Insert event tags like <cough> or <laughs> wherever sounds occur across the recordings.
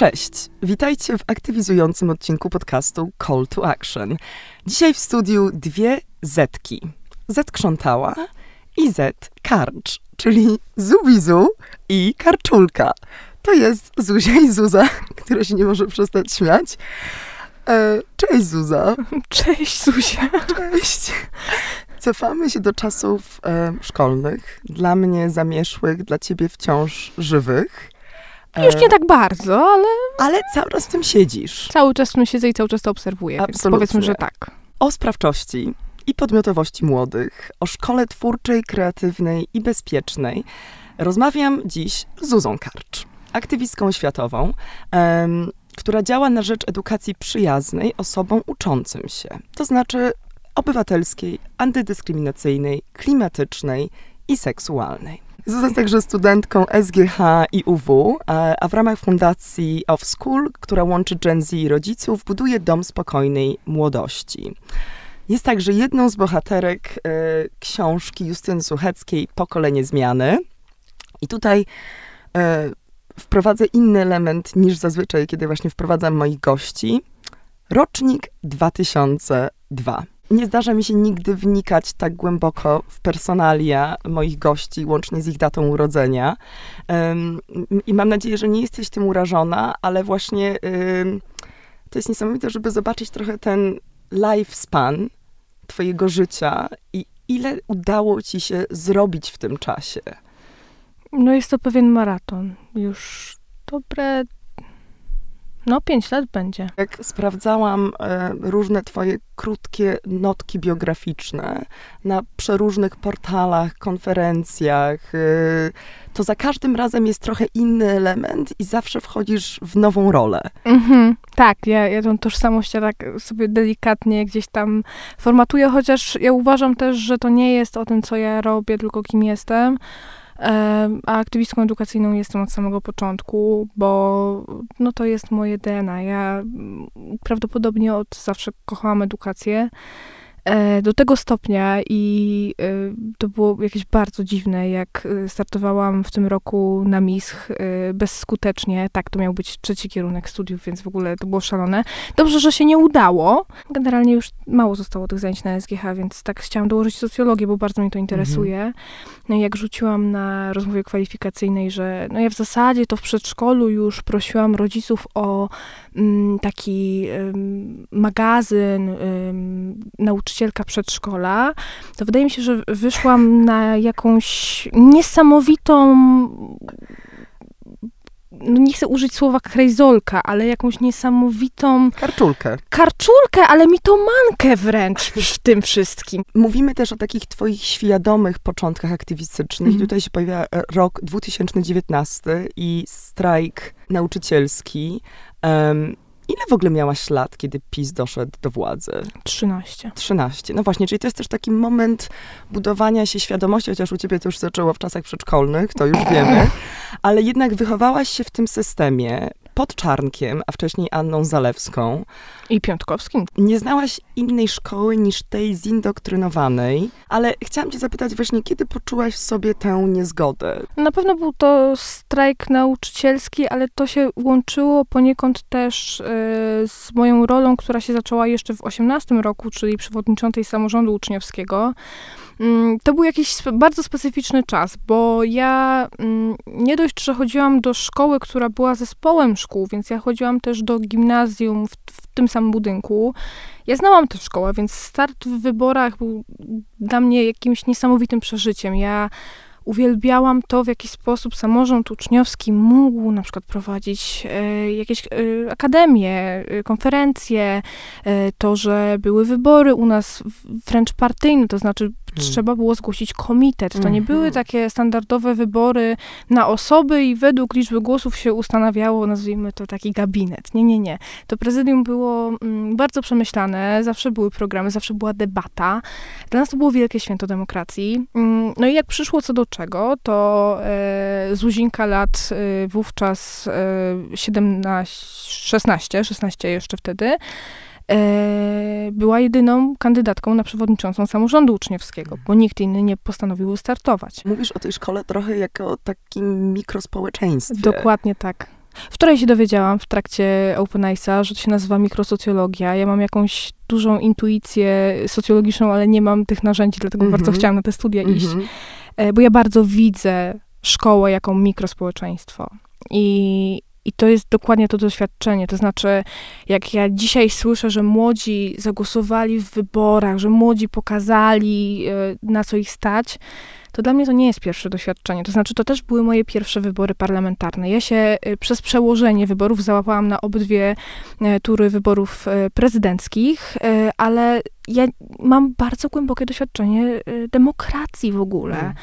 Cześć, witajcie w aktywizującym odcinku podcastu Call to Action. Dzisiaj w studiu dwie Zetki. Z krzątała i Z karcz, czyli Zubizu i Karczulka. To jest Zuzia i Zuza, <laughs> która się nie może przestać śmiać. E, cześć Zuza. <laughs> Cześć Zuzia. Cześć. Cofamy się do czasów e, szkolnych, dla mnie zamieszłych, dla ciebie wciąż żywych. E, Już nie tak bardzo, ale... Ale cały czas w tym siedzisz. Cały czas w tym siedzę i cały czas to obserwuję, Absolutnie. powiedzmy, że tak. O sprawczości i podmiotowości młodych, o szkole twórczej, kreatywnej i bezpiecznej rozmawiam dziś z Zuzą Karcz, aktywistką światową, um, która działa na rzecz edukacji przyjaznej osobom uczącym się. To znaczy obywatelskiej, antydyskryminacyjnej, klimatycznej i seksualnej. Zuza także studentką SGH i UW, a w ramach fundacji Off School, która łączy Gen Z i rodziców, buduje dom spokojnej młodości. Jest także jedną z bohaterek e, książki Justyny Sucheckiej Pokolenie Zmiany. I tutaj e, wprowadzę inny element niż zazwyczaj, kiedy właśnie wprowadzam moich gości. Rocznik 2002 nie zdarza mi się nigdy wnikać tak głęboko w personalia moich gości, łącznie z ich datą urodzenia. I mam nadzieję, że nie jesteś tym urażona, ale właśnie to jest niesamowite, żeby zobaczyć trochę ten lifespan twojego życia i ile udało ci się zrobić w tym czasie. No jest to pewien maraton. Już dobre no, pięć lat będzie. Jak sprawdzałam e, różne twoje krótkie notki biograficzne na przeróżnych portalach, konferencjach, e, to za każdym razem jest trochę inny element i zawsze wchodzisz w nową rolę. Mhm, tak, ja, ja tą tożsamość ja tak sobie delikatnie gdzieś tam formatuję, chociaż ja uważam też, że to nie jest o tym, co ja robię, tylko kim jestem a aktywistką edukacyjną jestem od samego początku, bo no to jest moje DNA. Ja prawdopodobnie od zawsze kochałam edukację. E, do tego stopnia i e, to było jakieś bardzo dziwne, jak e, startowałam w tym roku na MISH bezskutecznie. Tak, to miał być trzeci kierunek studiów, więc w ogóle to było szalone. Dobrze, że się nie udało. Generalnie już mało zostało tych zajęć na SGH, więc tak chciałam dołożyć socjologię, bo bardzo mnie to interesuje. Mhm. No i jak rzuciłam na rozmowie kwalifikacyjnej, że no ja w zasadzie to w przedszkolu już prosiłam rodziców o mm, taki magazyn um, nauczycielka przedszkola, to wydaje mi się, że wyszłam na jakąś niesamowitą no nie chcę użyć słowa krejzolka, ale jakąś niesamowitą... Karczulkę. Karczulkę, ale mitomankę wręcz w <laughs> tym wszystkim. Mówimy też o takich twoich świadomych początkach aktywistycznych. Mm. Tutaj się pojawia rok 2019 i strajk nauczycielski. Um, Ile w ogóle miałaś lat, kiedy PiS doszedł do władzy? 13. 13. No właśnie, czyli to jest też taki moment budowania się świadomości, chociaż u ciebie to już zaczęło w czasach przedszkolnych, to już wiemy, <laughs> ale jednak wychowałaś się w tym systemie pod Czarnkiem, a wcześniej Anną Zalewską. I Piątkowskim. Nie znałaś innej szkoły niż tej zindoktrynowanej, ale chciałam cię zapytać właśnie, kiedy poczułaś w sobie tę niezgodę? Na pewno był to strajk nauczycielski, ale to się łączyło poniekąd też y, z moją rolą, która się zaczęła jeszcze w 18 roku, czyli przewodniczącej samorządu uczniowskiego. Mm, to był jakiś bardzo specyficzny czas, bo ja mm, nie dość, że chodziłam do szkoły, która była zespołem szkół, więc ja chodziłam też do gimnazjum w, w tym samym budynku. Ja znałam tę szkołę, więc start w wyborach był dla mnie jakimś niesamowitym przeżyciem. Ja uwielbiałam to, w jaki sposób samorząd uczniowski mógł na przykład prowadzić e, jakieś e, akademie, e, konferencje, to, że były wybory u nas wręcz partyjne, to znaczy. Trzeba było zgłosić komitet. To nie były mhm. takie standardowe wybory na osoby i według liczby głosów się ustanawiało, nazwijmy to taki gabinet. Nie, nie, nie. To prezydium było mm, bardzo przemyślane, zawsze były programy, zawsze była debata. Dla nas to było wielkie święto demokracji. Mm, no i jak przyszło co do czego, to e, Zuzinka lat e, wówczas e, 17, 16, 16 jeszcze wtedy, była jedyną kandydatką na przewodniczącą samorządu uczniowskiego, bo nikt inny nie postanowił startować. Mówisz o tej szkole trochę jako o takim mikrospołeczeństwie. Dokładnie tak. Wczoraj się dowiedziałam w trakcie Open Eyes'a, że to się nazywa mikrosocjologia. Ja mam jakąś dużą intuicję socjologiczną, ale nie mam tych narzędzi, dlatego Mhm. bardzo chciałam na te studia iść. Mhm. E, Bo ja bardzo widzę szkołę jako mikrospołeczeństwo. I, I to jest dokładnie to doświadczenie. To znaczy, jak ja dzisiaj słyszę, że młodzi zagłosowali w wyborach, że młodzi pokazali, e, na co ich stać, to dla mnie to nie jest pierwsze doświadczenie. To znaczy, to też były moje pierwsze wybory parlamentarne. Ja się e, przez przełożenie wyborów załapałam na obydwie e, tury wyborów e, prezydenckich, e, ale ja mam bardzo głębokie doświadczenie demokracji w ogóle. Mm.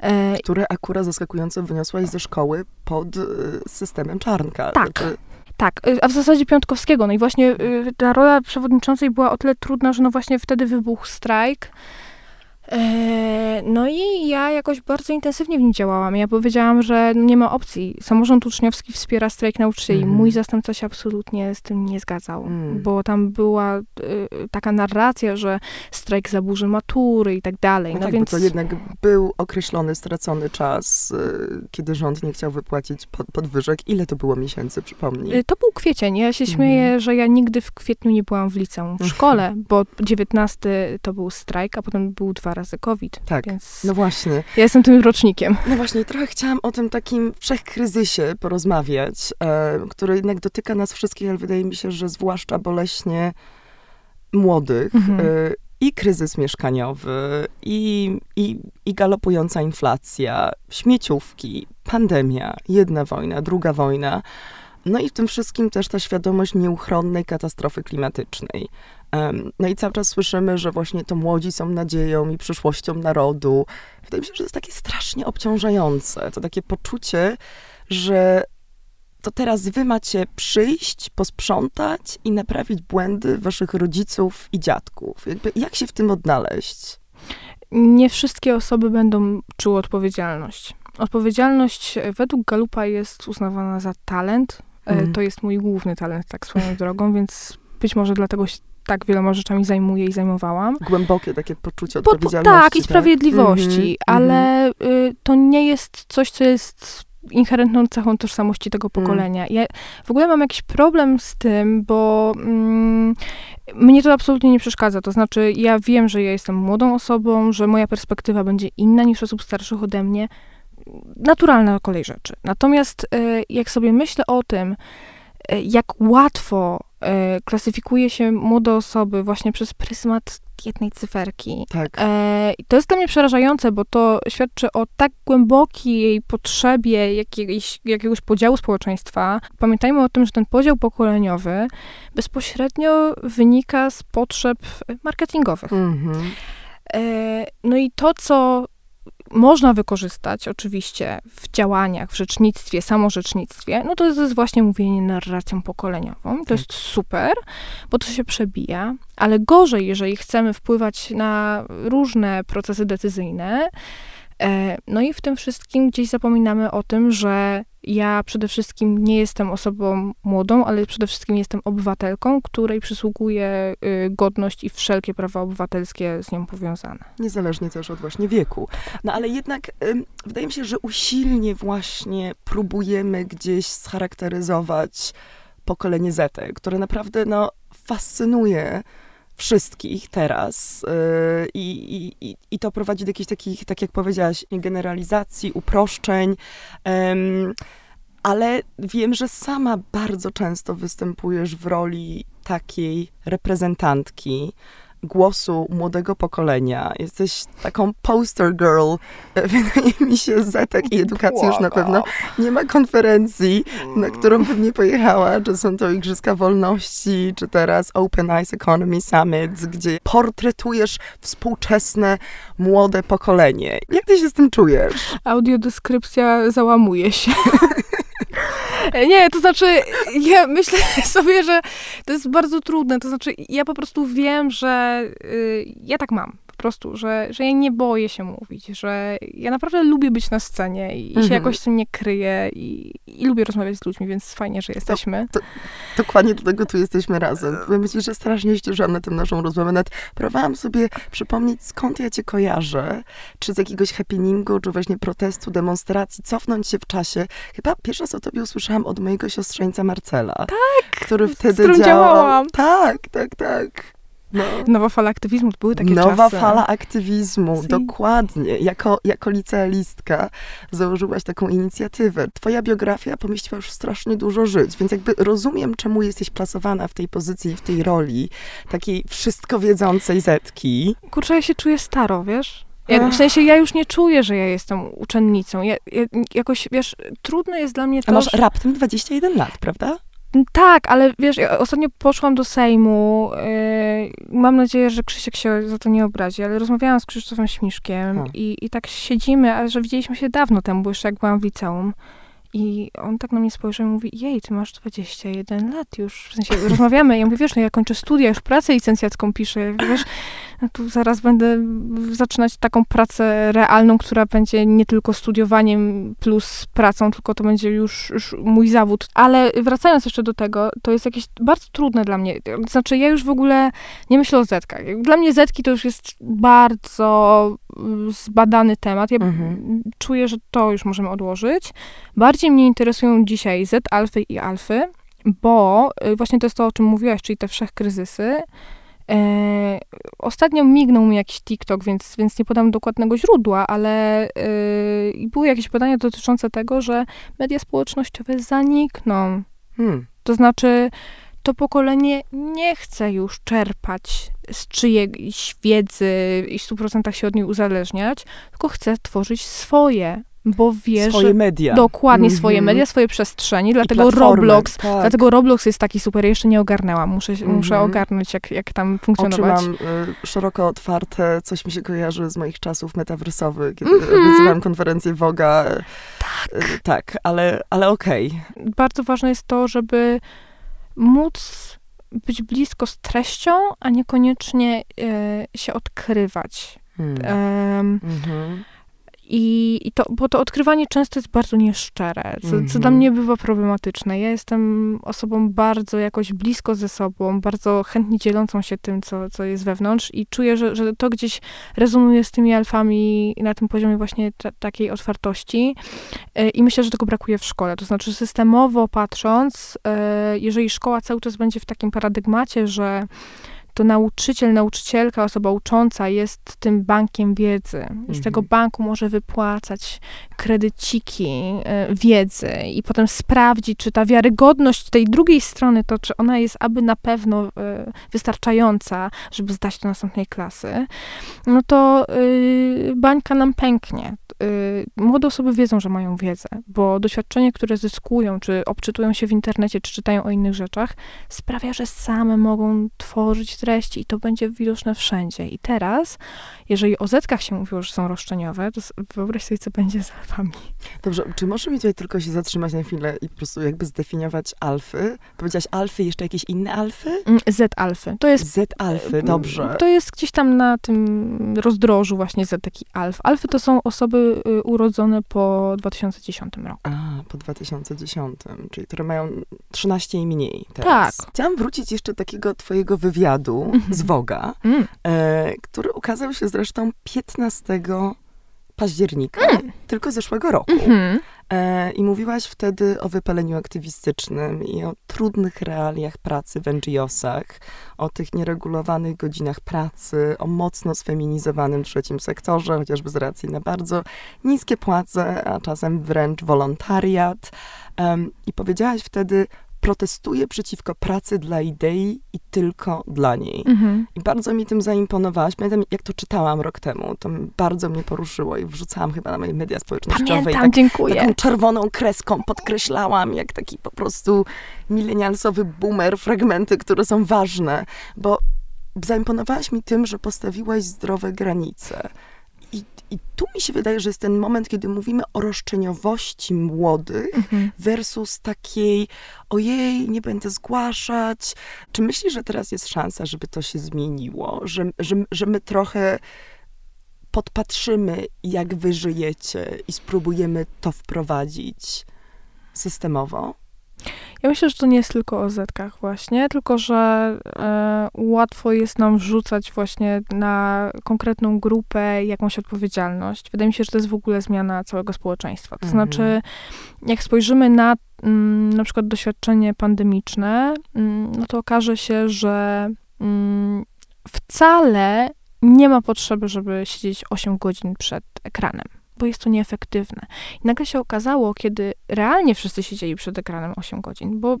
E, Które akurat zaskakująco wyniosłaś ze szkoły pod y, systemem czarnka. Tak. Znaczy, Tak, y, a w zasadzie Piątkowskiego. No i właśnie y, ta rola przewodniczącej była o tyle trudna, że no właśnie wtedy wybuchł strajk. E, No i ja jakoś bardzo intensywnie w nim działałam. Ja powiedziałam, że nie ma opcji. Samorząd uczniowski wspiera strajk nauczycieli. Mhm. Mój zastępca się absolutnie z tym nie zgadzał, Mm. bo tam była y, taka narracja, że strajk zaburzy matury i tak dalej. No, No, tak, więc to jednak był określony, stracony czas, y, kiedy rząd nie chciał wypłacić pod, podwyżek. Ile to było miesięcy, przypomnij? Y, To był kwiecień. Ja się Mhm. śmieję, że ja nigdy w kwietniu nie byłam w liceum, w szkole, bo 19 to był strajk, a potem był dwa COVID. Tak. Więc No właśnie. ja jestem tym rocznikiem. No właśnie, trochę chciałam o tym takim wszechkryzysie porozmawiać, e, który jednak dotyka nas wszystkich, ale wydaje mi się, że zwłaszcza boleśnie młodych. Mhm. E, I kryzys mieszkaniowy, i, i, i galopująca inflacja, śmieciówki, pandemia, jedna wojna, druga wojna. No i w tym wszystkim też ta świadomość nieuchronnej katastrofy klimatycznej. No i cały czas słyszymy, że właśnie to młodzi są nadzieją i przyszłością narodu. Wydaje mi się, że to jest takie strasznie obciążające. To takie poczucie, że to teraz wy macie przyjść, posprzątać i naprawić błędy waszych rodziców i dziadków. Jakby, jak się w tym odnaleźć? Nie wszystkie osoby będą czuły odpowiedzialność. Odpowiedzialność według Galupa jest uznawana za talent. E, Mhm. To jest mój główny talent, tak swoją drogą, więc być może dlatego się tak wieloma rzeczami zajmuję i zajmowałam. Głębokie takie poczucie Bo- odpowiedzialności. tak, i sprawiedliwości, Mhm, ale y, to nie jest coś, co jest inherentną cechą tożsamości tego Mm. pokolenia. Ja w ogóle mam jakiś problem z tym, bo mm, mnie to absolutnie nie przeszkadza. To znaczy, ja wiem, że ja jestem młodą osobą, że moja perspektywa będzie inna niż osób starszych ode mnie. Naturalna kolej rzeczy. Natomiast y, jak sobie myślę o tym, y, jak łatwo y, klasyfikuje się młode osoby właśnie przez pryzmat jednej cyferki, Tak. E, to jest dla mnie przerażające, bo to świadczy o tak głębokiej potrzebie jakiejś, jakiegoś podziału społeczeństwa. Pamiętajmy o tym, że ten podział pokoleniowy bezpośrednio wynika z potrzeb marketingowych. Mhm. E, no i to, co można wykorzystać oczywiście w działaniach, w rzecznictwie, samorzecznictwie, no to jest właśnie mówienie narracją pokoleniową. To jest super, bo to się przebija, ale gorzej, jeżeli chcemy wpływać na różne procesy decyzyjne, no i w tym wszystkim gdzieś zapominamy o tym, że ja przede wszystkim nie jestem osobą młodą, ale przede wszystkim jestem obywatelką, której przysługuje y, godność i wszelkie prawa obywatelskie z nią powiązane. Niezależnie też od właśnie wieku. No ale jednak wydaje mi się, że usilnie właśnie próbujemy gdzieś scharakteryzować pokolenie Z, które naprawdę no, fascynuje wszystkich teraz yy, i, i, i- to prowadzi do jakichś takich, tak jak powiedziałaś, generalizacji, uproszczeń, ale wiem, że sama bardzo często występujesz w roli takiej reprezentantki głosu młodego pokolenia. Jesteś taką poster girl, <laughs> wydaje mi się, Zetek i edukacji już na pewno. Nie ma konferencji, na którą bym nie pojechała, czy są to Igrzyska Wolności, czy teraz Open Eyes Economy Summit, gdzie portretujesz współczesne, młode pokolenie. Jak ty się z tym czujesz? Audiodeskrypcja załamuje się. <laughs> <laughs> Nie, to znaczy, ja myślę <laughs> sobie, że to jest bardzo trudne. To znaczy, ja po prostu wiem, że y, ja tak mam. Po prostu, że, że ja nie boję się mówić, że ja naprawdę lubię być na scenie i Mhm. się jakoś tym nie kryję i, i lubię rozmawiać z ludźmi, więc fajnie, że jesteśmy. Dokładnie do tego tu jesteśmy razem. Myślę, że strasznie ścieżam na tę naszą rozmowę. Nawet próbowałam sobie przypomnieć, skąd ja cię kojarzę. Czy z jakiegoś happeningu, czy właśnie protestu, demonstracji, cofnąć się w czasie. Chyba pierwszy raz o tobie usłyszałam od mojego siostrzeńca Marcela. Tak! Który wtedy którym działał. działałam. Tak, tak, tak. No. Nowa fala aktywizmu, to były takie Nowa czasy. fala aktywizmu, Si. dokładnie. Jako, jako licealistka założyłaś taką inicjatywę. Twoja biografia pomieściła już strasznie dużo żyć, więc jakby rozumiem, czemu jesteś plasowana w tej pozycji, w tej roli takiej wszystko wiedzącej Zetki. Kurczę, ja się czuję staro, wiesz? Ja, w sensie, ja już nie czuję, że ja jestem uczennicą. Ja, ja, jakoś, wiesz, trudno jest dla mnie A to, masz że- raptem 21 lat, prawda? Tak, ale wiesz, ja ostatnio poszłam do Sejmu. Yy, mam nadzieję, że Krzysiek się za to nie obrazi, ale rozmawiałam z Krzysztofem Śmiszkiem O. i, i tak siedzimy, a że widzieliśmy się dawno temu, bo jeszcze jak byłam w liceum. I on tak na mnie spojrzał i mówi, jej, ty masz 21 lat już. W sensie rozmawiamy. Ja mówię, wiesz, no ja kończę studia, już pracę licencjacką piszę. Wiesz, tu zaraz będę zaczynać taką pracę realną, która będzie nie tylko studiowaniem plus pracą, tylko to będzie już, już mój zawód. Ale wracając jeszcze do tego, to jest jakieś bardzo trudne dla mnie. Znaczy, ja już w ogóle nie myślę o zetkach. Dla mnie zetki to już jest bardzo mm, zbadany temat. Ja Mhm. czuję, że to już możemy odłożyć. Bardziej mnie interesują dzisiaj Z-alfy i alfy, bo y, właśnie to jest to, o czym mówiłaś, czyli te wszechkryzysy. E, ostatnio mignął mi jakiś TikTok, więc, więc nie podam dokładnego źródła, ale i były jakieś badania dotyczące tego, że media społecznościowe zanikną. Hmm. To znaczy, to pokolenie nie chce już czerpać z czyjejś wiedzy i w 100% się od niej uzależniać, tylko chce tworzyć swoje, bo wie, Swoje że media. dokładnie swoje Mhm. media, swoje przestrzenie, dlatego Roblox, tak. dlatego Roblox jest taki super, ja jeszcze nie ogarnęłam, muszę, się- muszę Mhm. ogarnąć, jak, jak tam Oczy funkcjonować. mam y, szeroko otwarte, coś mi się kojarzy z moich czasów metawersowych, kiedy Mhm. organizowałam konferencję Woga. Tak. tak, ale, ale okej. Bardzo ważne jest to, żeby móc być blisko z treścią, a niekoniecznie e, się odkrywać. Hmm. Em, Mhm. I, i to, bo to odkrywanie często jest bardzo nieszczere, co, co Mhm. dla mnie bywa problematyczne. Ja jestem osobą bardzo jakoś blisko ze sobą, bardzo chętnie dzielącą się tym, co, co jest wewnątrz i czuję, że, że to gdzieś rezonuje z tymi alfami na tym poziomie właśnie ta, takiej otwartości E, i myślę, że tego brakuje w szkole. To znaczy systemowo patrząc, e, jeżeli szkoła cały czas będzie w takim paradygmacie, że to nauczyciel, nauczycielka, osoba ucząca jest tym bankiem wiedzy. I z tego Mhm. banku może wypłacać kredyciki e, wiedzy i potem sprawdzić, czy ta wiarygodność tej drugiej strony, to czy ona jest aby na pewno e, wystarczająca, żeby zdać do następnej klasy, no to y, bańka nam pęknie. Y, młode osoby wiedzą, że mają wiedzę, bo doświadczenie, które zyskują, czy obczytują się w internecie, czy czytają o innych rzeczach, sprawia, że same mogą tworzyć treści i to będzie widoczne wszędzie. I teraz, jeżeli o zetkach się mówiło, że są roszczeniowe, to wyobraź sobie, co będzie z alfami. Dobrze, czy możesz mi tutaj tylko się zatrzymać na chwilę i po prostu jakby zdefiniować alfy? Powiedziałaś alfy, jeszcze jakieś inne alfy? Mm, Z-alfy. To jest Z alfy, dobrze. To jest gdzieś tam na tym rozdrożu właśnie zetek i alf. Alfy to są osoby y, urodzone po 2010 roku. A, po 2010, czyli które mają 13 i mniej teraz. Tak. Chciałam wrócić jeszcze do takiego twojego wywiadu Mhm. z Woga, Mm. e, który ukazał się zresztą 15 października, tylko zeszłego roku. Mhm. I mówiłaś wtedy o wypaleniu aktywistycznym i o trudnych realiach pracy w NGO-sach, o tych nieregulowanych godzinach pracy, o mocno sfeminizowanym trzecim sektorze, chociażby z racji na bardzo niskie płace, a czasem wręcz wolontariat. I powiedziałaś wtedy, protestuję przeciwko pracy dla idei i tylko dla niej. Mhm. I bardzo mi tym zaimponowałaś. Pamiętam, jak to czytałam rok temu, to bardzo mnie poruszyło i wrzucałam chyba na moje media społecznościowe. i Pamiętam, tak dziękuję. taką czerwoną kreską podkreślałam, jak taki po prostu milenialsowy boomer, fragmenty, które są ważne, bo zaimponowałaś mi tym, że postawiłaś zdrowe granice. I, I tu mi się wydaje, że jest ten moment, kiedy mówimy o roszczeniowości młodych Mhm. versus takiej, ojej, nie będę zgłaszać. Czy myślisz, że teraz jest szansa, żeby to się zmieniło? Że, że, że my trochę podpatrzymy, jak wy żyjecie i spróbujemy to wprowadzić systemowo? Ja myślę, że to nie jest tylko o zetkach właśnie, tylko że e, łatwo jest nam wrzucać właśnie na konkretną grupę jakąś odpowiedzialność. Wydaje mi się, że to jest w ogóle zmiana całego społeczeństwa. To Mhm. znaczy, jak spojrzymy na mm, na przykład doświadczenie pandemiczne, mm, no to okaże się, że mm, wcale nie ma potrzeby, żeby siedzieć 8 godzin przed ekranem, bo jest to nieefektywne. I nagle się okazało, kiedy realnie wszyscy siedzieli przed ekranem 8 godzin, bo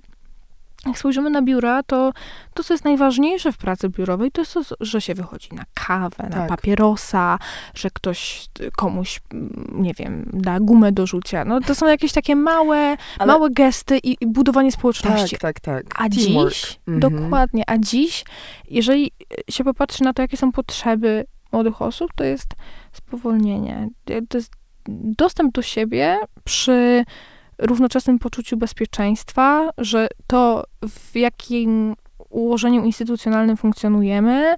jak spojrzymy na biura, to to, co jest najważniejsze w pracy biurowej, to jest to, że się wychodzi na kawę, na Tak. papierosa, że ktoś y, komuś, mm, nie wiem, da gumę do rzucia. No to są jakieś takie małe, Ale- małe gesty i, i budowanie społeczności. Tak, tak, tak. A Teamwork. dziś, Mhm. dokładnie, a dziś, jeżeli się popatrzy na to, jakie są potrzeby młodych osób, to jest spowolnienie. To jest dostęp do siebie przy równoczesnym poczuciu bezpieczeństwa, że to, w jakim ułożeniu instytucjonalnym funkcjonujemy,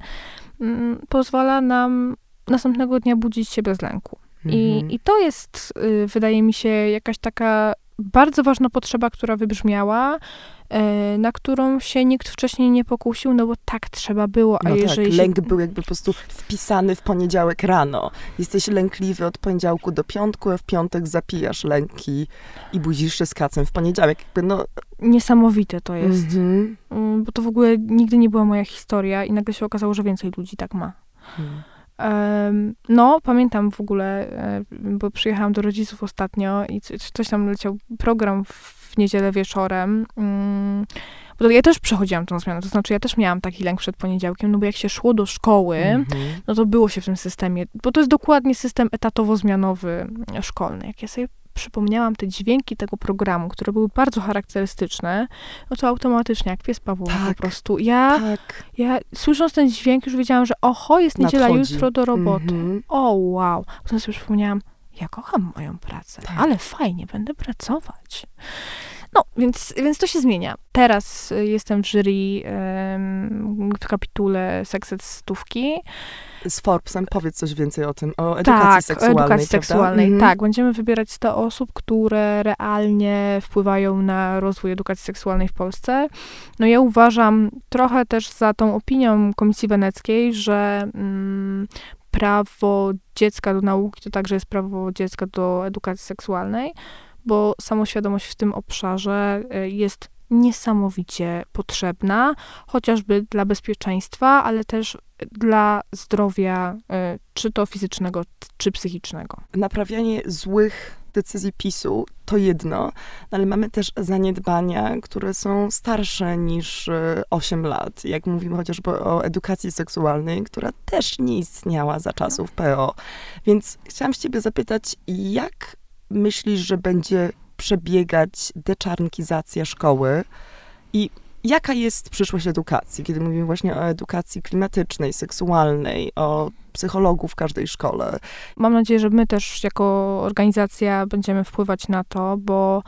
mm, pozwala nam następnego dnia budzić się bez lęku. I, Mhm. I to jest, y, wydaje mi się, jakaś taka bardzo ważna potrzeba, która wybrzmiała, y, na którą się nikt wcześniej nie pokusił, no bo tak trzeba było. A No jeżeli tak, się... lęk był jakby po prostu wpisany w poniedziałek rano. Jesteś lękliwy od poniedziałku do piątku, a w piątek zapijasz lęki i budzisz się z kacem w poniedziałek. Jakby no, Niesamowite to jest, mhm. Mm, bo to w ogóle nigdy nie była moja historia i nagle się okazało, że więcej ludzi tak ma. Mhm. No, pamiętam w ogóle, e, bo przyjechałam do rodziców ostatnio i coś tam leciał program w niedzielę wieczorem. Mm, Bo to ja też przechodziłam tą zmianę, to znaczy ja też miałam taki lęk przed poniedziałkiem, no bo jak się szło do szkoły, Mhm. no to było się w tym systemie, bo to jest dokładnie system etatowo-zmianowy szkolny. Jak ja sobie przypomniałam te dźwięki tego programu, które były bardzo charakterystyczne, no to automatycznie, jak pies Pawła po Tak. prostu. Ja, Tak. ja słysząc ten dźwięk już wiedziałam, że oho, jest niedziela, Nadchodzi. jutro do roboty. Mhm. O, wow. Potem sobie przypomniałam, ja kocham moją pracę, Tak. ale fajnie, będę pracować. No, więc, więc to się zmienia. Teraz y, jestem w jury w kapitule Sekset Stówki. Z Forbesem powiedz coś więcej o tym, o edukacji tak, seksualnej, o edukacji prawda? seksualnej. Mhm. Tak, będziemy wybierać 100 osób, które realnie wpływają na rozwój edukacji seksualnej w Polsce. No ja uważam trochę też za tą opinią Komisji Weneckiej, że mm, prawo dziecka do nauki to także jest prawo dziecka do edukacji seksualnej, bo samoświadomość w tym obszarze y, jest niesamowicie potrzebna, chociażby dla bezpieczeństwa, ale też dla zdrowia, y, czy to fizycznego, czy psychicznego. Naprawianie złych decyzji PiSu to jedno, no ale mamy też zaniedbania, które są starsze niż e, 8 lat. Jak mówimy chociażby o edukacji seksualnej, która też nie istniała za czasów PO. Więc chciałam się ciebie zapytać, jak myślisz, że będzie przebiegać deczarnkizacja szkoły i jaka jest przyszłość edukacji, kiedy mówimy właśnie o edukacji klimatycznej, seksualnej, o psychologów w każdej szkole. Mam nadzieję, że my też jako organizacja będziemy wpływać na to, bo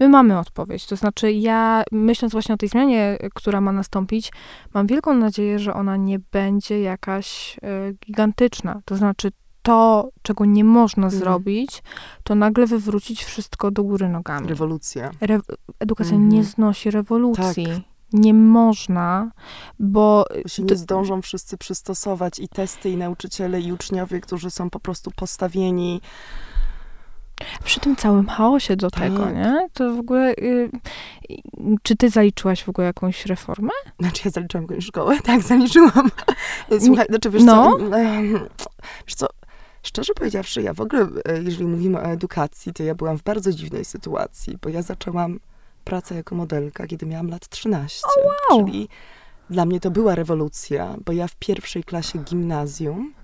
my mamy odpowiedź. To znaczy, ja myśląc właśnie o tej zmianie, która ma nastąpić, mam wielką nadzieję, że ona nie będzie jakaś y, gigantyczna. To znaczy, to, czego nie można Mhm. zrobić, to nagle wywrócić wszystko do góry nogami. Rewolucja. Re- edukacja Mhm. nie znosi rewolucji. Tak. Nie można, bo Bo się nie zdążą wszyscy przystosować i testy, i nauczyciele, i uczniowie, którzy są po prostu postawieni. przy tym całym chaosie do Tak. tego, nie? To w ogóle. Y, y, czy ty zaliczyłaś w ogóle jakąś reformę? Znaczy ja zaliczyłam jakąś szkołę? <laughs> Tak, zaliczyłam. <laughs> Słuchaj, znaczy wiesz No. co, wiesz co, szczerze powiedziawszy, ja w ogóle, e, jeżeli mówimy o edukacji, to ja byłam w bardzo dziwnej sytuacji, bo ja zaczęłam pracę jako modelka, kiedy miałam lat 13. wow. Czyli dla mnie to była rewolucja, bo ja w pierwszej klasie gimnazjum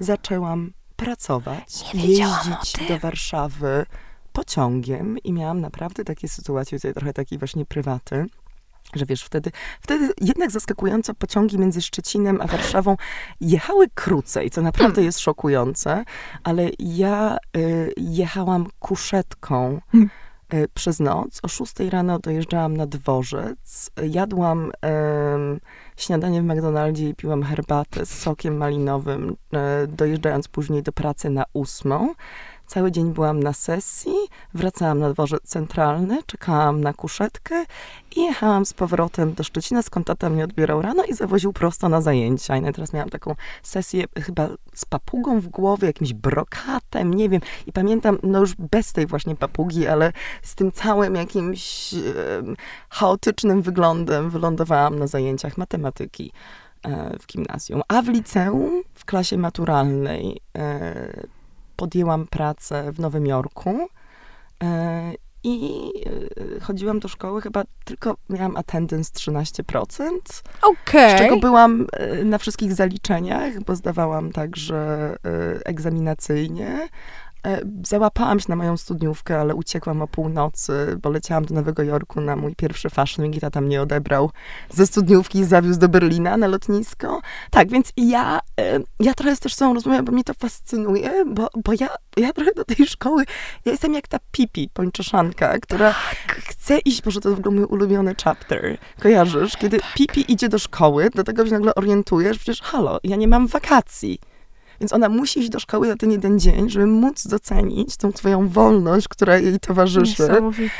zaczęłam pracować, jeździć do Warszawy pociągiem i miałam naprawdę takie sytuacje, tutaj trochę takiej właśnie prywaty, że wiesz, wtedy, wtedy jednak zaskakująco pociągi między Szczecinem a Warszawą jechały krócej, co naprawdę Hmm. jest szokujące, ale ja y, jechałam kuszetką Hmm. Przez noc. O 6 rano dojeżdżałam na dworzec, jadłam em, śniadanie w McDonaldzie i piłam herbatę z sokiem malinowym, e, dojeżdżając później do pracy na ósmą. Cały dzień byłam na sesji, wracałam na dworzec centralny, czekałam na kuszetkę i jechałam z powrotem do Szczecina, skąd tata mnie odbierał rano i zawoził prosto na zajęcia. I teraz miałam taką sesję chyba z papugą w głowie, jakimś brokatem, nie wiem. I pamiętam, no już bez tej właśnie papugi, ale z tym całym jakimś chaotycznym wyglądem wylądowałam na zajęciach matematyki e, w gimnazjum. A w liceum, w klasie maturalnej, e, podjęłam pracę w Nowym Jorku e, i e, chodziłam do szkoły, chyba tylko miałam attendance 13%, Okej. z czego byłam e, na wszystkich zaliczeniach, bo zdawałam także egzaminacyjnie. E, Załapałam się na moją studniówkę, ale uciekłam o północy, bo leciałam do Nowego Jorku na mój pierwszy Fashion Week i tata mnie odebrał ze studniówki i zawiózł do Berlina na lotnisko. Tak, więc ja, e, ja trochę z też są rozmawiam, bo mnie to fascynuje, bo, bo ja, ja trochę do tej szkoły, ja jestem jak ta Pipi, pończoszanka, która chce iść, może to w ogóle mój ulubiony chapter, kojarzysz? Kiedy Pipi idzie do szkoły, do tego się nagle orientujesz, przecież halo, ja nie mam wakacji. Więc ona musi iść do szkoły na ten jeden dzień, żeby móc docenić tą twoją wolność, która jej towarzyszy.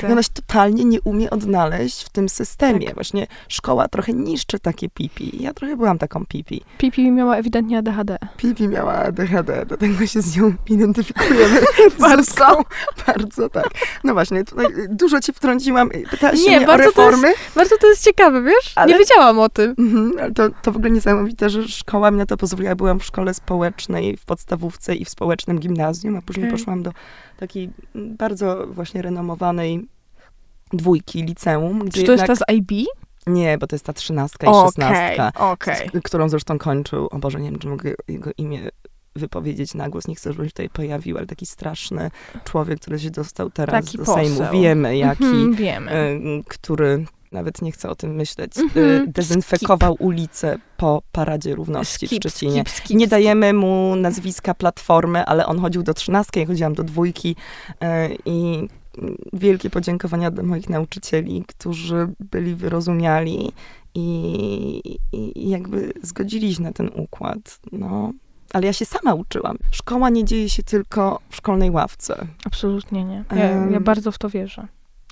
I ona się totalnie nie umie odnaleźć w tym systemie. Właśnie szkoła trochę niszczy takie pipi. Ja trochę byłam taką pipi. Pipi miała ewidentnie ADHD. Pipi miała ADHD, dlatego się z nią identyfikujemy. <laughs> Bardzo. <laughs> Bardzo, tak. No właśnie, tutaj dużo cię wtrąciłam. Pytałaś Nie, mnie o bardzo to reformy. Bardzo to jest ciekawe, wiesz? Ale- Nie wiedziałam o tym. Mhm, ale to, to w ogóle niesamowite, że szkoła mi na to pozwoliła. Byłam w szkole społecznej, w podstawówce i w społecznym gimnazjum, a później poszłam do takiej mm, bardzo właśnie renomowanej dwójki liceum, gdzie Czy to jest ta jednak... z IB? Nie, bo to jest ta trzynastka i szesnastka, z- którą zresztą kończył, o Boże, nie wiem, czy mogę jego imię wypowiedzieć na głos, nie chcę, żeby się tutaj pojawił, ale taki straszny człowiek, który się dostał teraz Taki do Sejmu. Wiemy, jaki, Mhm, wiemy. y, który, nawet nie chcę o tym myśleć, Mhm, y, dezynfekował ulicę po Paradzie Równości Skip, w Szczecinie. skip, skip, Nie skip. dajemy mu nazwiska Platformy, ale on chodził do trzynastki, ja chodziłam do dwójki y, i wielkie podziękowania dla moich nauczycieli, którzy byli wyrozumiali i, i, jakby zgodzili się na ten układ. No. Ale ja się sama uczyłam. Szkoła nie dzieje się tylko w szkolnej ławce. Absolutnie nie. Ja, ja Em. bardzo w to wierzę,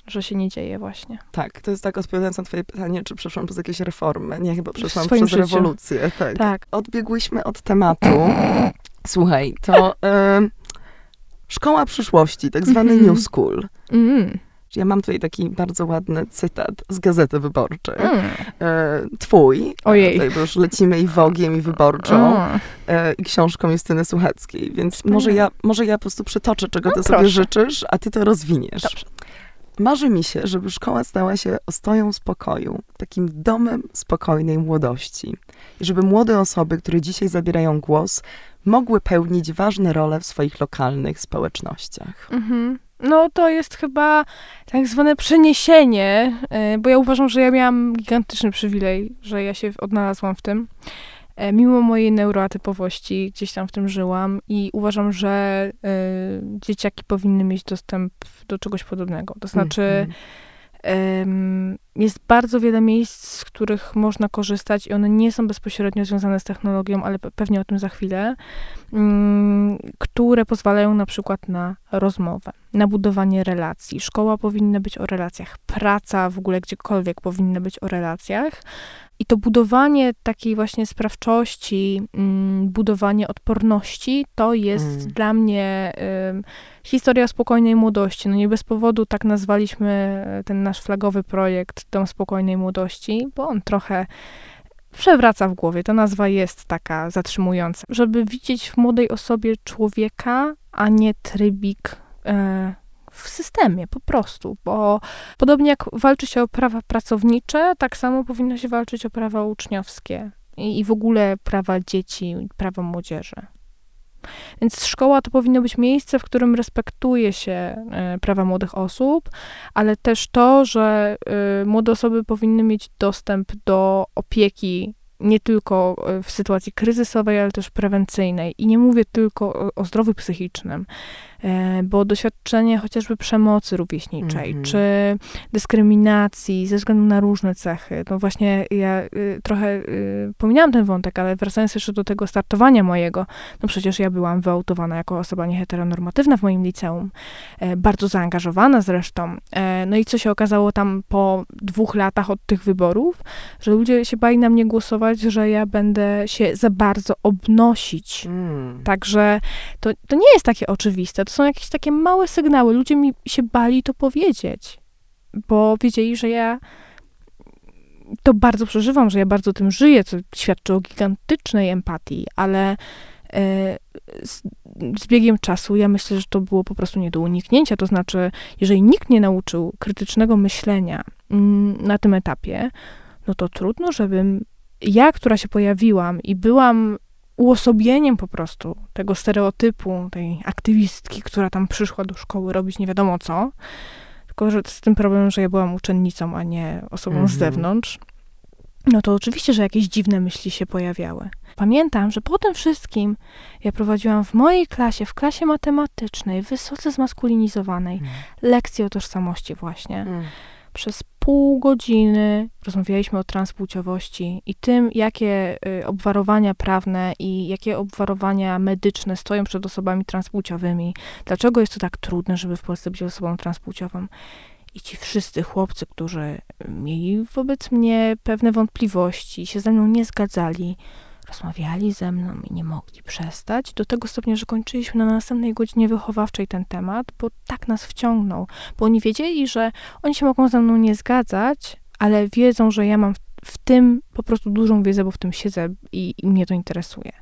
że się nie dzieje właśnie. Tak, to jest tak odpowiadając na twoje pytanie, czy przeszłam przez jakieś reformy. Nie, chyba przeszłam przez życiu. rewolucję. Tak. Tak. Odbiegłyśmy od tematu. Słuchaj, to em, szkoła przyszłości, tak zwany Mhm. New School. Mm. Ja mam tutaj taki bardzo ładny cytat z Gazety Wyborczej. Mm. E, twój. Ojej. Tutaj, bo już lecimy i Wogiem, i Wyborczą. Mm. e, i książką Justyny Słuchackiej. Więc może ja, może ja po prostu przytoczę, czego No, ty sobie proszę. życzysz, a ty to rozwiniesz. Dobrze. Marzy mi się, żeby szkoła stała się ostoją spokoju, takim domem spokojnej młodości. I żeby młode osoby, które dzisiaj zabierają głos, mogły pełnić ważne role w swoich lokalnych społecznościach. Mhm. No to jest chyba tak zwane przeniesienie, e, bo ja uważam, że ja miałam gigantyczny przywilej, że ja się odnalazłam w tym. E, Mimo mojej neuroatypowości gdzieś tam w tym żyłam i uważam, że e, dzieciaki powinny mieć dostęp do czegoś podobnego. To znaczy, Mhm. Em, Jest bardzo wiele miejsc, z których można korzystać i one nie są bezpośrednio związane z technologią, ale pe- pewnie o tym za chwilę, mm, które pozwalają na przykład na rozmowę, na budowanie relacji. Szkoła powinna być o relacjach, praca w ogóle gdziekolwiek powinna być o relacjach. I to budowanie takiej właśnie sprawczości, mm, budowanie odporności, to jest Mm. dla mnie historia spokojnej młodości. No nie bez powodu tak nazwaliśmy e, ten nasz flagowy projekt Dom Spokojnej Młodości, bo on trochę przewraca w głowie. Ta nazwa jest taka zatrzymująca. Żeby widzieć w młodej osobie człowieka, a nie trybik e, w systemie po prostu, bo podobnie jak walczy się o prawa pracownicze, tak samo powinno się walczyć o prawa uczniowskie i, i w ogóle prawa dzieci, prawa młodzieży. Więc szkoła to powinno być miejsce, w którym respektuje się e, prawa młodych osób, ale też to, że e, młode osoby powinny mieć dostęp do opieki nie tylko w sytuacji kryzysowej, ale też prewencyjnej. I nie mówię tylko o, o zdrowiu psychicznym, E, bo doświadczenie chociażby przemocy rówieśniczej, mm -hmm. czy dyskryminacji ze względu na różne cechy. No właśnie ja y, trochę y, pominęłam ten wątek, ale wracając jeszcze do tego startowania mojego, no przecież ja byłam wyautowana jako osoba nieheteronormatywna w moim liceum, e, bardzo zaangażowana zresztą. E, no i co się okazało tam po dwóch latach od tych wyborów, że ludzie się bali na mnie głosować, że ja będę się za bardzo obnosić. Mm. Także to, to nie jest takie oczywiste. To są jakieś takie małe sygnały. Ludzie mi się bali to powiedzieć, bo wiedzieli, że ja to bardzo przeżywam, że ja bardzo tym żyję, co świadczy o gigantycznej empatii, ale e, z, z, biegiem czasu ja myślę, że to było po prostu nie do uniknięcia. To znaczy, jeżeli nikt nie nauczył krytycznego myślenia mm, na tym etapie, no to trudno, żebym ja, która się pojawiłam i byłam uosobieniem po prostu tego stereotypu, tej aktywistki, która tam przyszła do szkoły robić nie wiadomo co. Tylko, że z tym problemem, że ja byłam uczennicą, a nie osobą mhm. z zewnątrz. No to oczywiście, że jakieś dziwne myśli się pojawiały. Pamiętam, że po tym wszystkim ja prowadziłam w mojej klasie, w klasie matematycznej, wysoce zmaskulinizowanej, mhm. lekcje o tożsamości właśnie. Mhm. Przez pół godziny rozmawialiśmy o transpłciowości i tym, jakie y, obwarowania prawne i jakie obwarowania medyczne stoją przed osobami transpłciowymi. Dlaczego jest to tak trudne, żeby w Polsce być osobą transpłciową? I ci wszyscy chłopcy, którzy mieli wobec mnie pewne wątpliwości, się ze mną nie zgadzali, rozmawiali ze mną i nie mogli przestać, do tego stopnia, że kończyliśmy na następnej godzinie wychowawczej ten temat, bo tak nas wciągnął, bo oni wiedzieli, że oni się mogą ze mną nie zgadzać, ale wiedzą, że ja mam w, tym po prostu dużą wiedzę, bo w tym siedzę i, i mnie to interesuje.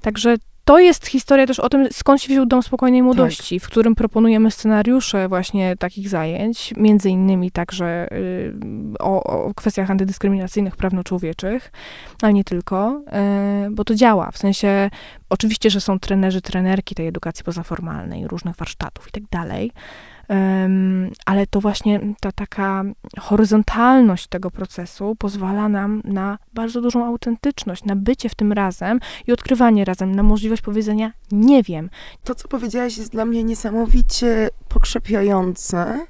Także to jest historia też o tym, skąd się wziął Dom Spokojnej Młodości, tak. w którym proponujemy scenariusze właśnie takich zajęć, między innymi także y, o, o, kwestiach antydyskryminacyjnych, prawno-człowieczych, ale nie tylko, y, bo to działa. W sensie, oczywiście, że są trenerzy, trenerki tej edukacji pozaformalnej, różnych warsztatów i tak dalej, ale to właśnie ta taka horyzontalność tego procesu pozwala nam na bardzo dużą autentyczność, na bycie w tym razem i odkrywanie razem, na możliwość powiedzenia nie wiem. To, co powiedziałaś, jest dla mnie niesamowicie pokrzepiające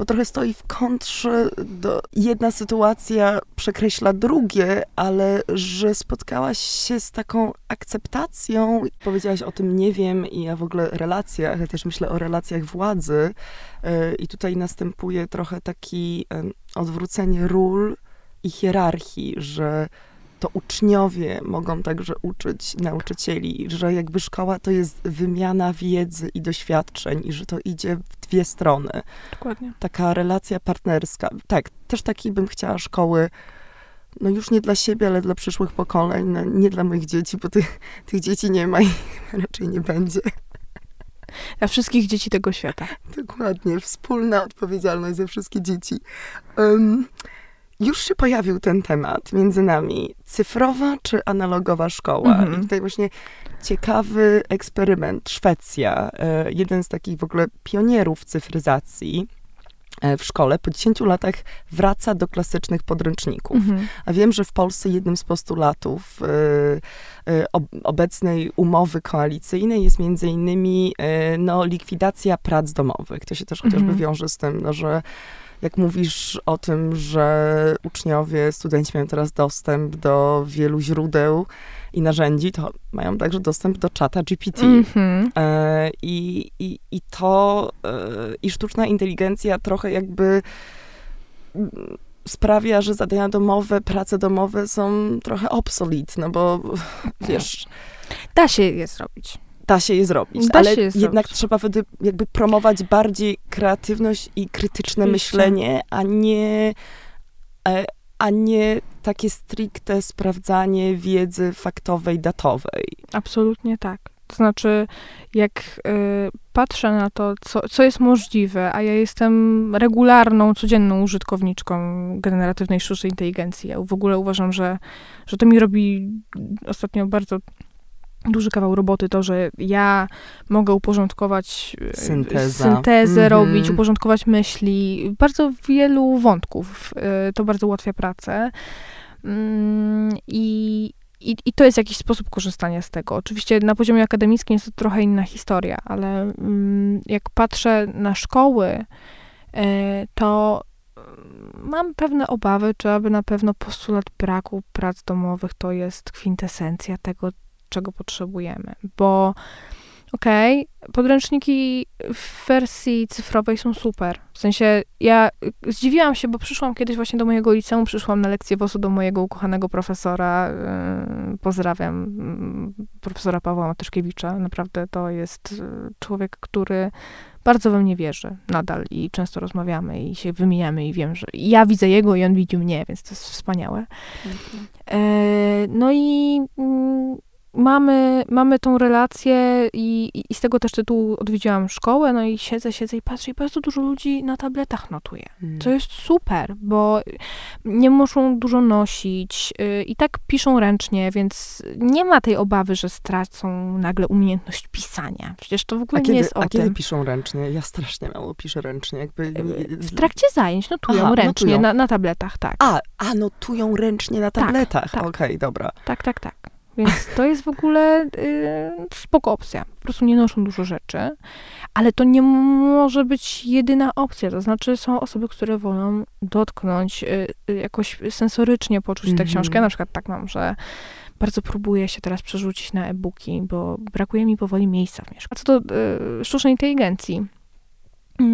bo trochę stoi w kontrze do jedna sytuacja przekreśla drugie, ale że spotkałaś się z taką akceptacją, powiedziałaś o tym nie wiem i ja w ogóle relacjach, ja też myślę o relacjach władzy yy, i tutaj następuje trochę taki odwrócenie ról i hierarchii, że to uczniowie mogą także uczyć nauczycieli, że jakby szkoła to jest wymiana wiedzy i doświadczeń i że to idzie w dwie strony. Dokładnie. Taka relacja partnerska. Tak, też takiej bym chciała szkoły, no już nie dla siebie, ale dla przyszłych pokoleń, no nie dla moich dzieci, bo tych, tych dzieci nie ma i <laughs> raczej nie będzie. Dla wszystkich dzieci tego świata. Dokładnie, wspólna odpowiedzialność za wszystkie dzieci. Um, już się pojawił ten temat między nami. Cyfrowa czy analogowa szkoła? Mhm. I tutaj właśnie ciekawy eksperyment. Szwecja, e, jeden z takich w ogóle pionierów cyfryzacji e, w szkole po 10 latach wraca do klasycznych podręczników. Mhm. A wiem, że w Polsce jednym z postulatów y, y, obecnej umowy koalicyjnej jest między innymi y, no, likwidacja prac domowych. To się też chociażby mhm. wiąże z tym, no, że jak mówisz o tym, że uczniowie, studenci mają teraz dostęp do wielu źródeł i narzędzi, to mają także dostęp do czata GPT. Mm-hmm. E, i, i, I to, e, i sztuczna inteligencja trochę jakby mm, sprawia, że zadania domowe, prace domowe są trochę obsolete, no bo wiesz... Da się je zrobić da się je zrobić, da ale je jednak zrobić. trzeba wtedy jakby promować bardziej kreatywność i krytyczne myślenie, a nie, e, a nie takie stricte sprawdzanie wiedzy faktowej, datowej. Absolutnie tak. To znaczy, jak y, patrzę na to, co, co jest możliwe, a ja jestem regularną, codzienną użytkowniczką generatywnej sztucznej inteligencji. Ja w ogóle uważam, że, że to mi robi ostatnio bardzo duży kawał roboty to, że ja mogę uporządkować e, Synteza. syntezę, mm -hmm. robić, uporządkować myśli, bardzo wielu wątków. E, to bardzo ułatwia pracę. Mm, I, i, I to jest jakiś sposób korzystania z tego. Oczywiście na poziomie akademickim jest to trochę inna historia, ale mm, jak patrzę na szkoły, e, to mam pewne obawy, czy aby na pewno postulat braku prac domowych to jest kwintesencja tego, czego potrzebujemy. Bo okej, okay, podręczniki w wersji cyfrowej są super. W sensie ja zdziwiłam się, bo przyszłam kiedyś właśnie do mojego liceum, przyszłam na lekcję WOS-u do mojego ukochanego profesora. Yy, pozdrawiam yy, profesora Pawła Matyszkiewicza. Naprawdę to jest yy, człowiek, który bardzo we mnie wierzy nadal i często rozmawiamy i się wymieniamy i wiem, że ja widzę jego i on widzi mnie, więc to jest wspaniałe. E, no i mm, mamy, mamy tą relację i, i, z tego też tytułu odwiedziłam szkołę, no i siedzę, siedzę i patrzę i bardzo dużo ludzi na tabletach notuje. Hmm. To jest super, bo nie muszą dużo nosić yy, i tak piszą ręcznie, więc nie ma tej obawy, że stracą nagle umiejętność pisania. Przecież to w ogóle kiedy, nie jest o A tym. kiedy piszą ręcznie? Ja strasznie mało piszę ręcznie. Jakby... W trakcie zajęć notują Aha, ręcznie notują. Na, na tabletach, tak. A, a notują ręcznie na tak, tabletach. Tak, tak. Okej, okay, dobra. Tak, tak, tak. Więc to jest w ogóle y, spoko opcja. Po prostu nie noszą dużo rzeczy, ale to nie może być jedyna opcja. To znaczy są osoby, które wolą dotknąć, y, y, jakoś sensorycznie poczuć tę -hmm. książkę. Ja na przykład tak mam, że bardzo próbuję się teraz przerzucić na e-booki, bo brakuje mi powoli miejsca w mieszkaniu. A co do y, sztucznej inteligencji, y,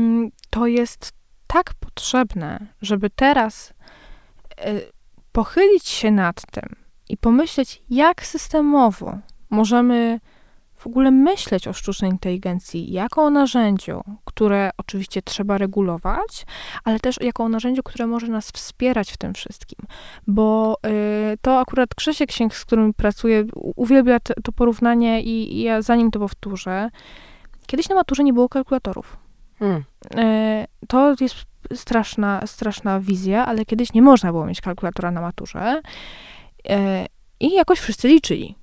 to jest tak potrzebne, żeby teraz y, pochylić się nad tym, i pomyśleć, jak systemowo możemy w ogóle myśleć o sztucznej inteligencji jako o narzędziu, które oczywiście trzeba regulować, ale też jako o narzędziu, które może nas wspierać w tym wszystkim. Bo y, to akurat Krzysiek Księg, z którym pracuję, uwielbia to, to porównanie i, i, ja zanim to powtórzę. Kiedyś na maturze nie było kalkulatorów. Hmm. Y, to jest straszna, straszna wizja, ale kiedyś nie można było mieć kalkulatora na maturze. E, I jakoś wszyscy liczyli.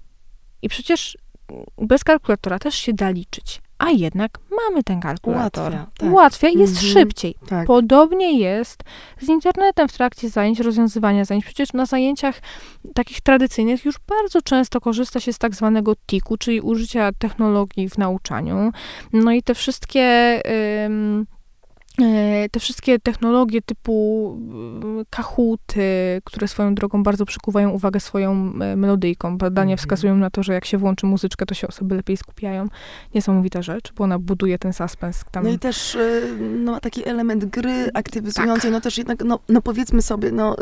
I przecież bez kalkulatora też się da liczyć. A jednak mamy ten kalkulator. Ułatwia, tak. Ułatwia i jest mhm, szybciej. Tak. Podobnie jest z internetem w trakcie zajęć, rozwiązywania zajęć. Przecież na zajęciach takich tradycyjnych już bardzo często korzysta się z tak zwanego TIK-u, czyli użycia technologii w nauczaniu. No i te wszystkie. Te wszystkie technologie typu e, kahuty, które swoją drogą bardzo przykuwają uwagę swoją e, melodyjką. Badania mm -hmm. wskazują na to, że jak się włączy muzyczkę, to się osoby lepiej skupiają. Niesamowita rzecz, bo ona buduje ten suspens. Tam. No i też no, ma taki element gry aktywizującej, tak. no też jednak, no, no powiedzmy sobie, no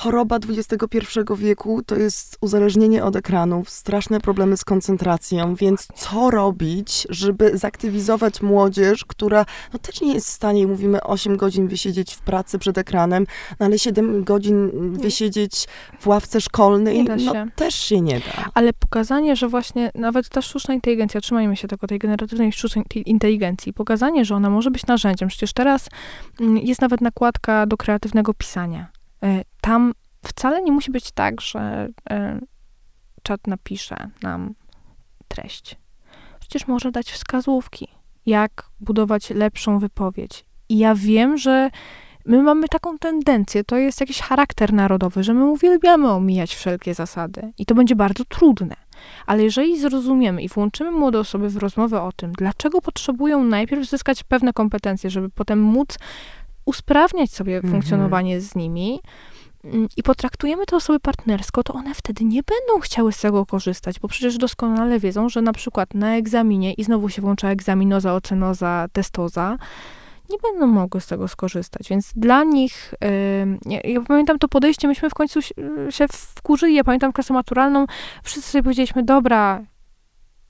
choroba XXI wieku to jest uzależnienie od ekranów, straszne problemy z koncentracją, więc co robić, żeby zaktywizować młodzież, która no, też nie jest w stanie, mówimy 8 godzin wysiedzieć w pracy przed ekranem, no, ale 7 godzin wysiedzieć w ławce szkolnej, no, też się nie da. Ale pokazanie, że właśnie nawet ta sztuczna inteligencja, trzymajmy się tego, tej generatywnej sztucznej inteligencji, pokazanie, że ona może być narzędziem, przecież teraz mm, jest nawet nakładka do kreatywnego pisania. E, tam wcale nie musi być tak, że e, czat napisze nam treść. Przecież może dać wskazówki, jak budować lepszą wypowiedź. I ja wiem, że my mamy taką tendencję, to jest jakiś charakter narodowy, że my uwielbiamy omijać wszelkie zasady i to będzie bardzo trudne. Ale jeżeli zrozumiemy i włączymy młode osoby w rozmowę o tym, dlaczego potrzebują najpierw zyskać pewne kompetencje, żeby potem móc usprawniać sobie mhm. funkcjonowanie z nimi i potraktujemy te osoby partnersko, to one wtedy nie będą chciały z tego korzystać, bo przecież doskonale wiedzą, że na przykład na egzaminie, i znowu się włącza egzaminoza, ocenoza, testoza, nie będą mogły z tego skorzystać. Więc dla nich, yy, ja, pamiętam to podejście, myśmy w końcu się wkurzyli, ja pamiętam klasę maturalną, wszyscy sobie powiedzieliśmy, dobra,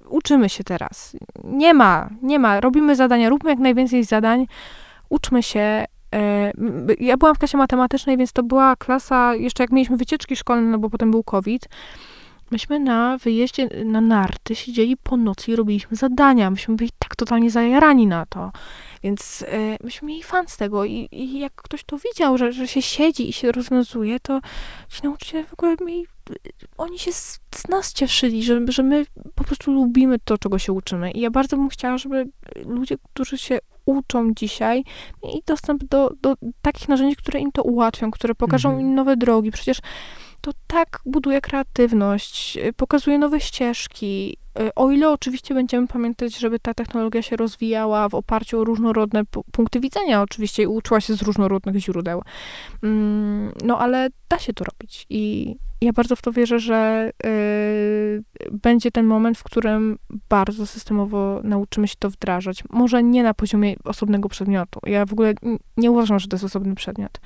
uczymy się teraz. Nie ma, nie ma, robimy zadania, róbmy jak najwięcej zadań, uczmy się, ja byłam w klasie matematycznej, więc to była klasa, jeszcze jak mieliśmy wycieczki szkolne, no bo potem był COVID, myśmy na wyjeździe na narty siedzieli po nocy i robiliśmy zadania. Myśmy byli tak totalnie zajarani na to. Więc e, myśmy mieli fan z tego i, i, jak ktoś to widział, że, że się siedzi i się rozwiązuje, to ci nauczyciele w ogóle mieli, oni się z, z, nas cieszyli, że, że my po prostu lubimy to, czego się uczymy. I ja bardzo bym chciała, żeby ludzie, którzy się uczą dzisiaj, mieli dostęp do, do takich narzędzi, które im to ułatwią, które pokażą Mhm. im nowe drogi. Przecież to tak buduje kreatywność, y, pokazuje nowe ścieżki. Y, O ile oczywiście będziemy pamiętać, żeby ta technologia się rozwijała w oparciu o różnorodne pu- punkty widzenia, oczywiście i uczyła się z różnorodnych źródeł. Mm, No ale da się to robić i ja bardzo w to wierzę, że y, będzie ten moment, w którym bardzo systemowo nauczymy się to wdrażać. Może nie na poziomie osobnego przedmiotu. Ja w ogóle nie uważam, że to jest osobny przedmiot.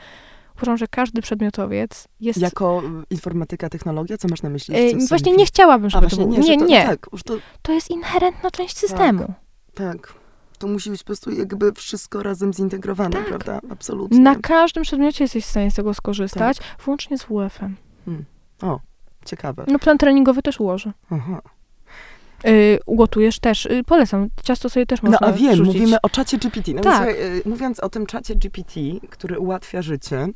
Uważam, że każdy przedmiotowiec jest Jako informatyka, technologia, co masz na myśli? Właśnie nie chciałabym, A żeby to właśnie było. nie, Nie, że nie. to, Tak, to, To jest inherentna część systemu. tak. To musi być po prostu jakby wszystko razem zintegrowane, Tak. prawda? Absolutnie. Na każdym przedmiocie jesteś w stanie z tego skorzystać, włącznie z WF-em. Ciekawe. No plan treningowy też ułoży. Aha. Yy, ugotujesz też. Yy, polecam. Ciasto sobie też No można a wiem, wrzucić. mówimy o czacie GPT. No Tak. więc, słuchaj, y, mówiąc o tym czacie GPT, który ułatwia życie,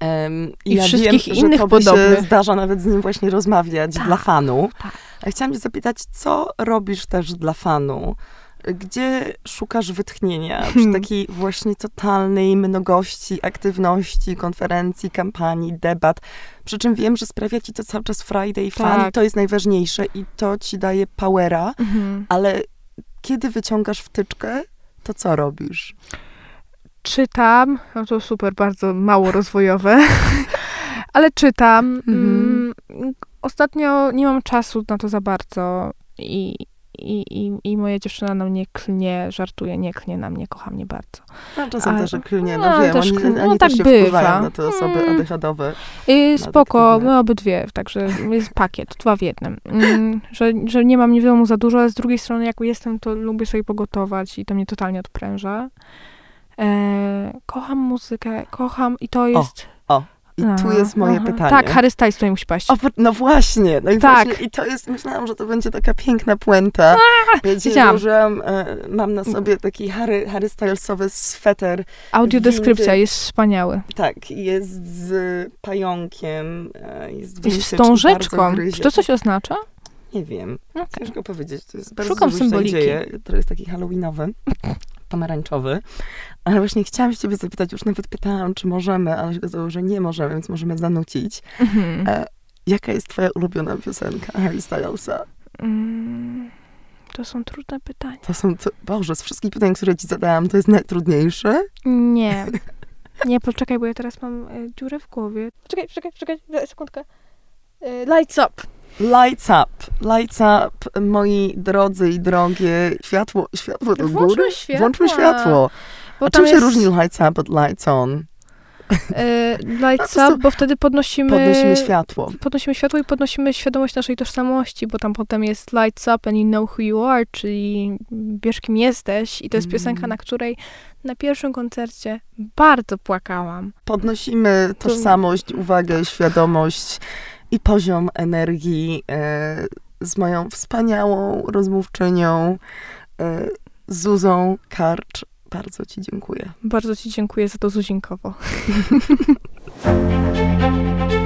em, I ja wszystkich wiem, innych że tobie się podobnych. zdarza nawet z nim właśnie rozmawiać Tak, dla fanu. tak. A chciałam cię zapytać, co robisz też dla fanu? Gdzie szukasz wytchnienia <laughs> przy takiej właśnie totalnej mnogości aktywności, konferencji, kampanii, debat? Przy czym wiem, że sprawia ci to cały czas Friday Tak. to jest najważniejsze i to ci daje powera, Mhm. ale kiedy wyciągasz wtyczkę, to co robisz? Czytam. No to super, bardzo mało rozwojowe. <laughs> Ale czytam. Mhm. Mm, ostatnio nie mam czasu na to za bardzo i, i, i, i moja dziewczyna na mnie klnie, żartuje, nie klnie na mnie, kocha mnie bardzo. No, czasem A- też klnie, no, no wiem, też oni, klnie. oni No, też tak się bywa. wpływają na te osoby Mm. ADHD. Yy, spoko, my obydwie, także jest pakiet, dwa w jednym. Mm, że, że nie mam nie wiadomo za dużo, ale z drugiej strony jak jestem, to lubię sobie pogotować i to mnie totalnie odpręża. E, kocham muzykę, kocham i to jest... I tu jest moje aha. pytanie. Tak, Harry Styles tutaj musi paść. O, no właśnie, no i Tak. właśnie, i to jest, myślałam, że to będzie taka piękna puenta. Ja dzisiaj wiedziałam. założyłam, e, mam na sobie taki Harry, Harry Stylesowy sweter, Audiodeskrypcja jest wspaniały. tak, jest z pająkiem, e, jest i wstążeczką. Czy to coś oznacza? Nie wiem, Okej. ciężko powiedzieć, to jest bardzo Szukam symboliki. dzieje, to jest taki halloweenowy, <laughs> pomarańczowy, ale właśnie chciałam się ciebie zapytać, już nawet pytałam, czy możemy, ale się okazało, że nie możemy, więc możemy zanucić. Mhm. E, Jaka jest twoja ulubiona piosenka Harry Stylesa? Mm, to są trudne pytania. To są, to, Boże, z wszystkich pytań, które ci zadałam, to jest najtrudniejsze? Nie. <laughs> Nie, poczekaj, bo ja teraz mam y, dziurę w głowie. Czekaj, czekaj, czekaj, sekundkę. Y, lights up. Lights up, lights up, moi drodzy i drogie, światło, światło do Włączmy góry? światła. Włączmy światło. Bo A czym się jest, różni lights up od lights on? y, lights <laughs> prostu up, bo wtedy podnosimy... Podnosimy światło. Podnosimy światło i podnosimy świadomość naszej tożsamości, bo tam potem jest lights up and you know who you are, czyli wiesz kim jesteś. I to jest Mm. piosenka, na której na pierwszym koncercie bardzo płakałam. Podnosimy tożsamość, uwagę, świadomość i poziom energii e, z moją wspaniałą rozmówczynią e, Zuzą Karcz. Bardzo ci dziękuję. Bardzo ci dziękuję za to zuzinkowo. <laughs>